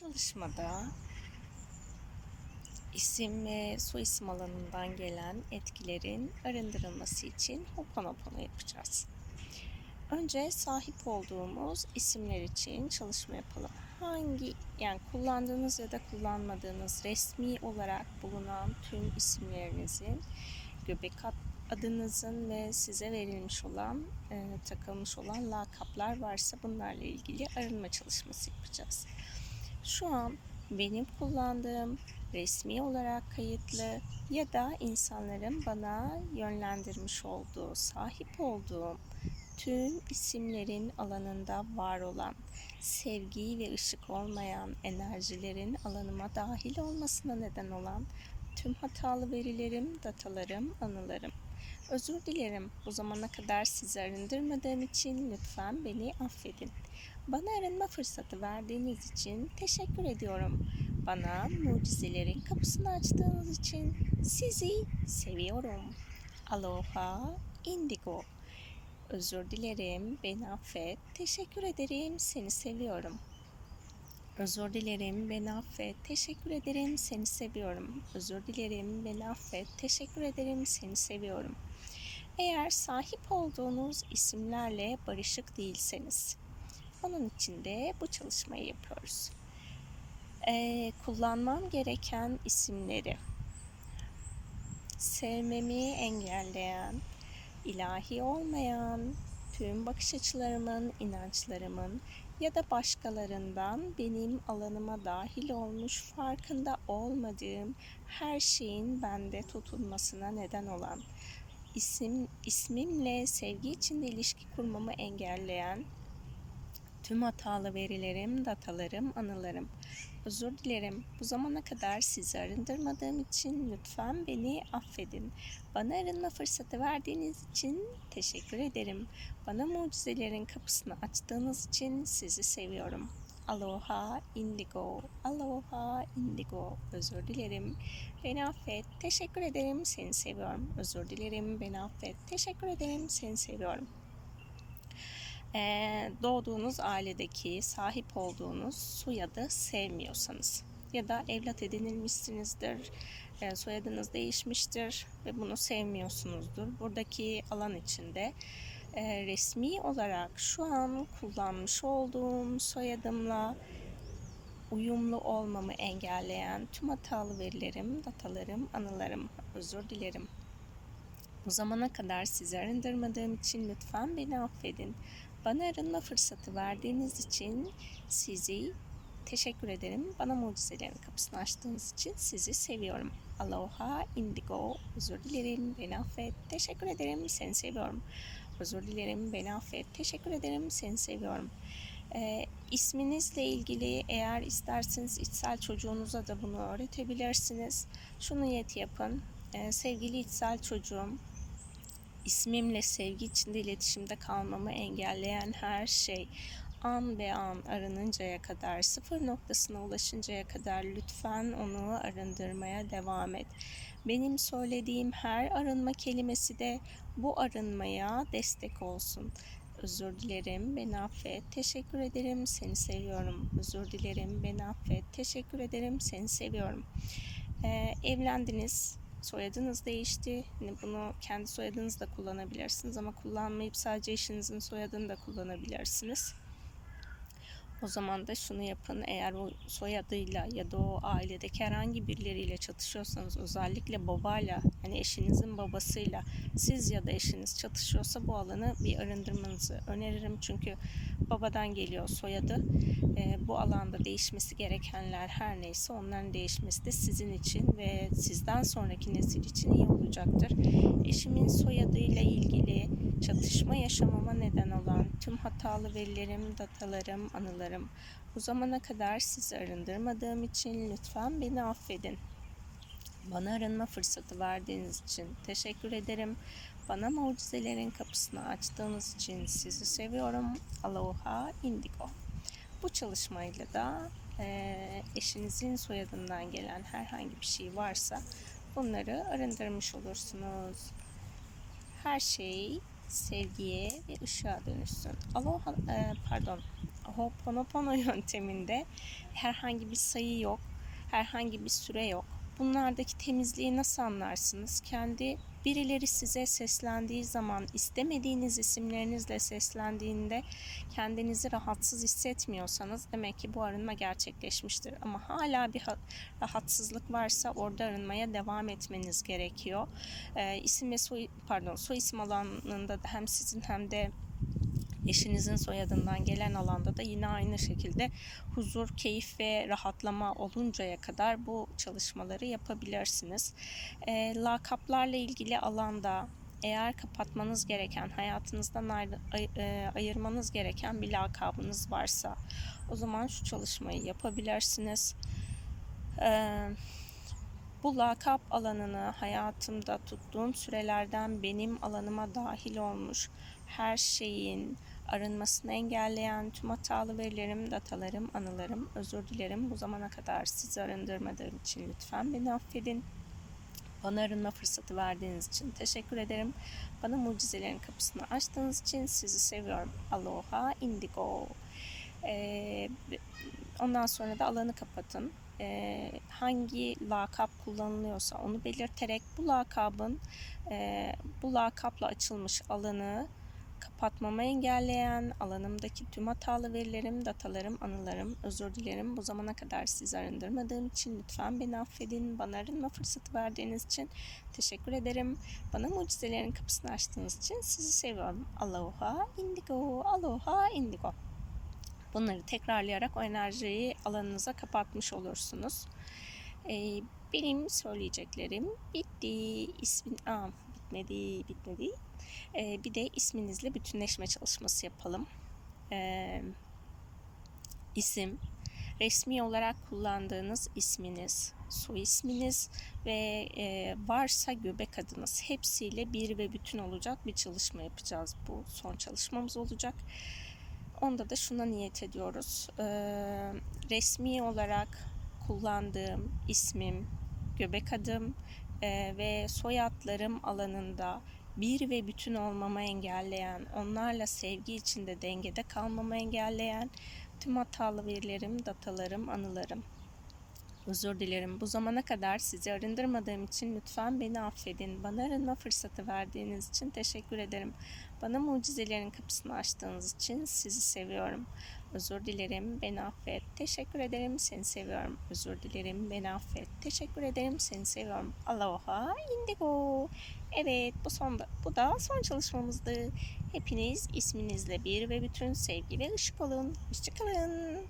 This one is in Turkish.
çalışmada isim ve soyisim alanından gelen etkilerin arındırılması için Ho'oponopono yapacağız. Önce sahip olduğumuz isimler için çalışma yapalım. Hangi yani kullandığınız ya da kullanmadığınız resmi olarak bulunan tüm isimlerinizin göbek ad- adınızın ve size verilmiş olan e, takılmış olan lakaplar varsa bunlarla ilgili arınma çalışması yapacağız. Şu an benim kullandığım resmi olarak kayıtlı ya da insanların bana yönlendirmiş olduğu, sahip olduğum tüm isimlerin alanında var olan, sevgi ve ışık olmayan enerjilerin alanıma dahil olmasına neden olan tüm hatalı verilerim, datalarım, anılarım. Özür dilerim bu zamana kadar sizi arındırmadığım için lütfen beni affedin. Bana arınma fırsatı verdiğiniz için teşekkür ediyorum. Bana mucizelerin kapısını açtığınız için sizi seviyorum. Aloha Indigo. Özür dilerim, beni affet. Teşekkür ederim, seni seviyorum. Özür dilerim, beni affet. Teşekkür ederim, seni seviyorum. Özür dilerim, beni affet. Teşekkür ederim, seni seviyorum. Eğer sahip olduğunuz isimlerle barışık değilseniz, onun için de bu çalışmayı yapıyoruz. Ee, kullanmam gereken isimleri sevmemi engelleyen, ilahi olmayan, tüm bakış açılarımın, inançlarımın ya da başkalarından benim alanıma dahil olmuş farkında olmadığım her şeyin bende tutulmasına neden olan, isim ismimle sevgi içinde ilişki kurmamı engelleyen tüm hatalı verilerim, datalarım, anılarım. Özür dilerim. Bu zamana kadar sizi arındırmadığım için lütfen beni affedin. Bana arınma fırsatı verdiğiniz için teşekkür ederim. Bana mucizelerin kapısını açtığınız için sizi seviyorum. Aloha Indigo, Aloha Indigo. Özür dilerim. Beni affet. Teşekkür ederim. Seni seviyorum. Özür dilerim. Beni affet. Teşekkür ederim. Seni seviyorum. Doğduğunuz ailedeki sahip olduğunuz soyadı sevmiyorsanız ya da evlat edinilmişsinizdir, soyadınız değişmiştir ve bunu sevmiyorsunuzdur. Buradaki alan içinde resmi olarak şu an kullanmış olduğum soyadımla uyumlu olmamı engelleyen tüm hatalı verilerim, datalarım, anılarım, özür dilerim. Bu zamana kadar sizi arındırmadığım için lütfen beni affedin. Bana arınma fırsatı verdiğiniz için sizi teşekkür ederim. Bana mucizelerin kapısını açtığınız için sizi seviyorum. Aloha Indigo. Özür dilerim. Beni affet. Teşekkür ederim. Seni seviyorum. Özür dilerim. Beni affet. Teşekkür ederim. Seni seviyorum. Ee, isminizle ilgili eğer isterseniz içsel çocuğunuza da bunu öğretebilirsiniz. Şu niyet yapın. Ee, sevgili içsel çocuğum, ismimle sevgi içinde iletişimde kalmamı engelleyen her şey an be an arınıncaya kadar, sıfır noktasına ulaşıncaya kadar lütfen onu arındırmaya devam et. Benim söylediğim her arınma kelimesi de bu arınmaya destek olsun. Özür dilerim, beni affet. Teşekkür ederim, seni seviyorum. Özür dilerim, beni affet. Teşekkür ederim, seni seviyorum. Ee, evlendiniz, soyadınız değişti. Hani bunu kendi soyadınızda kullanabilirsiniz ama kullanmayıp sadece eşinizin soyadını da kullanabilirsiniz. O zaman da şunu yapın. Eğer o soyadıyla ya da o ailedeki herhangi birileriyle çatışıyorsanız özellikle babayla yani eşinizin babasıyla siz ya da eşiniz çatışıyorsa bu alanı bir arındırmanızı öneririm. Çünkü babadan geliyor soyadı. E, bu alanda değişmesi gerekenler her neyse onların değişmesi de sizin için ve sizden sonraki nesil için iyi olacaktır. Eşimin soyadıyla ilgili çatışma yaşamama neden olan tüm hatalı verilerim, datalarım, anılarım bu zamana kadar sizi arındırmadığım için lütfen beni affedin. Bana arınma fırsatı verdiğiniz için teşekkür ederim. Bana mucizelerin kapısını açtığınız için sizi seviyorum. Aloha Indigo. Bu çalışmayla da e, eşinizin soyadından gelen herhangi bir şey varsa bunları arındırmış olursunuz. Her şey sevgiye ve ışığa dönüşsün. Aloha, e, pardon, Ho'oponopono yönteminde herhangi bir sayı yok, herhangi bir süre yok. Bunlardaki temizliği nasıl anlarsınız? Kendi birileri size seslendiği zaman, istemediğiniz isimlerinizle seslendiğinde kendinizi rahatsız hissetmiyorsanız demek ki bu arınma gerçekleşmiştir. Ama hala bir ha- rahatsızlık varsa orada arınmaya devam etmeniz gerekiyor. Ee, isim ve soy pardon soy isim alanında da hem sizin hem de eşinizin soyadından gelen alanda da yine aynı şekilde huzur, keyif ve rahatlama oluncaya kadar bu çalışmaları yapabilirsiniz. E, lakaplarla ilgili alanda eğer kapatmanız gereken, hayatınızdan ayrı, ay- e, ayırmanız gereken bir lakabınız varsa o zaman şu çalışmayı yapabilirsiniz. Eee bu lakap alanını hayatımda tuttuğum sürelerden benim alanıma dahil olmuş her şeyin arınmasını engelleyen tüm hatalı verilerim, datalarım, anılarım, özür dilerim. Bu zamana kadar sizi arındırmadığım için lütfen beni affedin. Bana arınma fırsatı verdiğiniz için teşekkür ederim. Bana mucizelerin kapısını açtığınız için sizi seviyorum. Aloha indigo. Ee, ondan sonra da alanı kapatın. Ee, hangi lakap kullanılıyorsa onu belirterek bu lakabın e, bu lakapla açılmış alanı kapatmamı engelleyen alanımdaki tüm hatalı verilerim, datalarım, anılarım, özür dilerim. Bu zamana kadar sizi arındırmadığım için lütfen beni affedin. Bana arınma fırsatı verdiğiniz için teşekkür ederim. Bana mucizelerin kapısını açtığınız için sizi seviyorum. Aloha indigo, aloha indigo. Bunları tekrarlayarak o enerjiyi alanınıza kapatmış olursunuz. Ee, benim söyleyeceklerim bitti. İsmin, aa, bitmedi, bitmedi. Ee, bir de isminizle bütünleşme çalışması yapalım. Ee, isim, resmi olarak kullandığınız isminiz, soy isminiz ve e, varsa göbek adınız hepsiyle bir ve bütün olacak bir çalışma yapacağız. Bu son çalışmamız olacak. Onda da şuna niyet ediyoruz. Ee, resmi olarak kullandığım ismim, göbek adım e, ve soyadlarım alanında bir ve bütün olmamı engelleyen, onlarla sevgi içinde dengede kalmamı engelleyen tüm hatalı verilerim, datalarım, anılarım. Özür dilerim. Bu zamana kadar sizi arındırmadığım için lütfen beni affedin. Bana arınma fırsatı verdiğiniz için teşekkür ederim. Bana mucizelerin kapısını açtığınız için sizi seviyorum. Özür dilerim, beni affet. Teşekkür ederim, seni seviyorum. Özür dilerim, beni affet. Teşekkür ederim, seni seviyorum. Aloha, indigo. Evet, bu son da, bu da son çalışmamızdı. Hepiniz isminizle bir ve bütün sevgi ve ışık olun. Hoşçakalın.